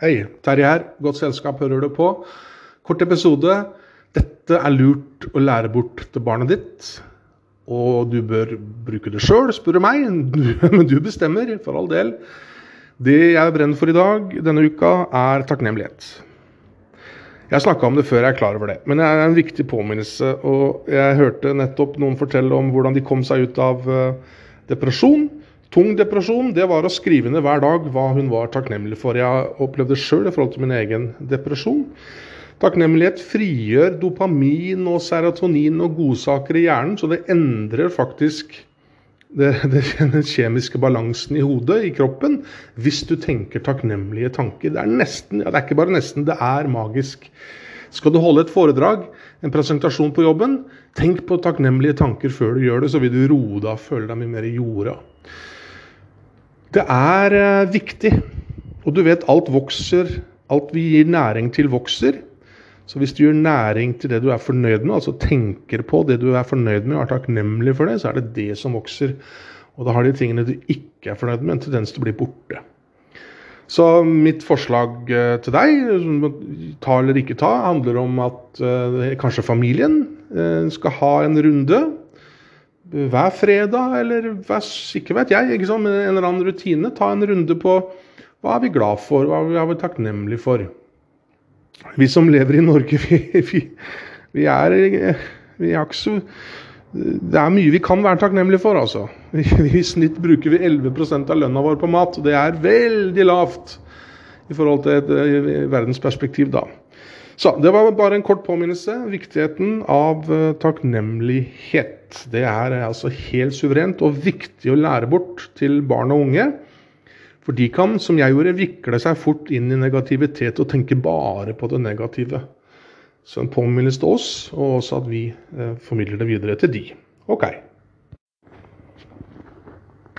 Hei, Terje her. Godt selskap hører du på. Kort episode. Dette er lurt å lære bort til barnet ditt. Og du bør bruke det sjøl, spør du meg. Men du bestemmer, for all del. Det jeg brenner for i dag, denne uka, er takknemlighet. Jeg snakka om det før jeg er klar over det, men det er en viktig påminnelse. Og jeg hørte nettopp noen fortelle om hvordan de kom seg ut av eh, depresjon. Tung depresjon det var å skrive ned hver dag hva hun var takknemlig for. Jeg opplevde sjøl i forhold til min egen depresjon. Takknemlighet frigjør dopamin og serotonin og godsaker i hjernen, så det endrer faktisk den kjemiske balansen i hodet, i kroppen, hvis du tenker takknemlige tanker. Det er nesten, ja, det er ikke bare nesten, det er magisk. Skal du holde et foredrag, en presentasjon på jobben, tenk på takknemlige tanker før du gjør det, så vil du roe deg og føle deg mye mer i jorda. Det er eh, viktig. Og du vet, alt vokser. Alt vi gir næring til, vokser. Så hvis du gir næring til det du er fornøyd med, altså tenker på det du er fornøyd med og er takknemlig for det, så er det det som vokser. Og da har de tingene du ikke er fornøyd med, en tendens til å bli borte. Så mitt forslag eh, til deg, ta eller ikke ta, handler om at uh, kanskje familien skal ha en runde hver fredag, eller hver, ikke vet jeg, ikke sant? en eller annen rutine. Ta en runde på hva er vi glad for, hva er vi takknemlige for. Vi som lever i Norge, vi, vi, vi er vi er ikke så det er mye vi kan være takknemlige for, altså. I snitt bruker vi 11% av lønna vår på mat, og det er veldig lavt i forhold til et eh, verdensperspektiv, da. Så det var bare en kort påminnelse. Viktigheten av eh, takknemlighet. Det er eh, altså helt suverent og viktig å lære bort til barn og unge. For de kan, som jeg gjorde, vikle seg fort inn i negativitet og tenke bare på det negative. Så en påminnelse til oss, og også at vi eh, formidler det videre til de. Ok.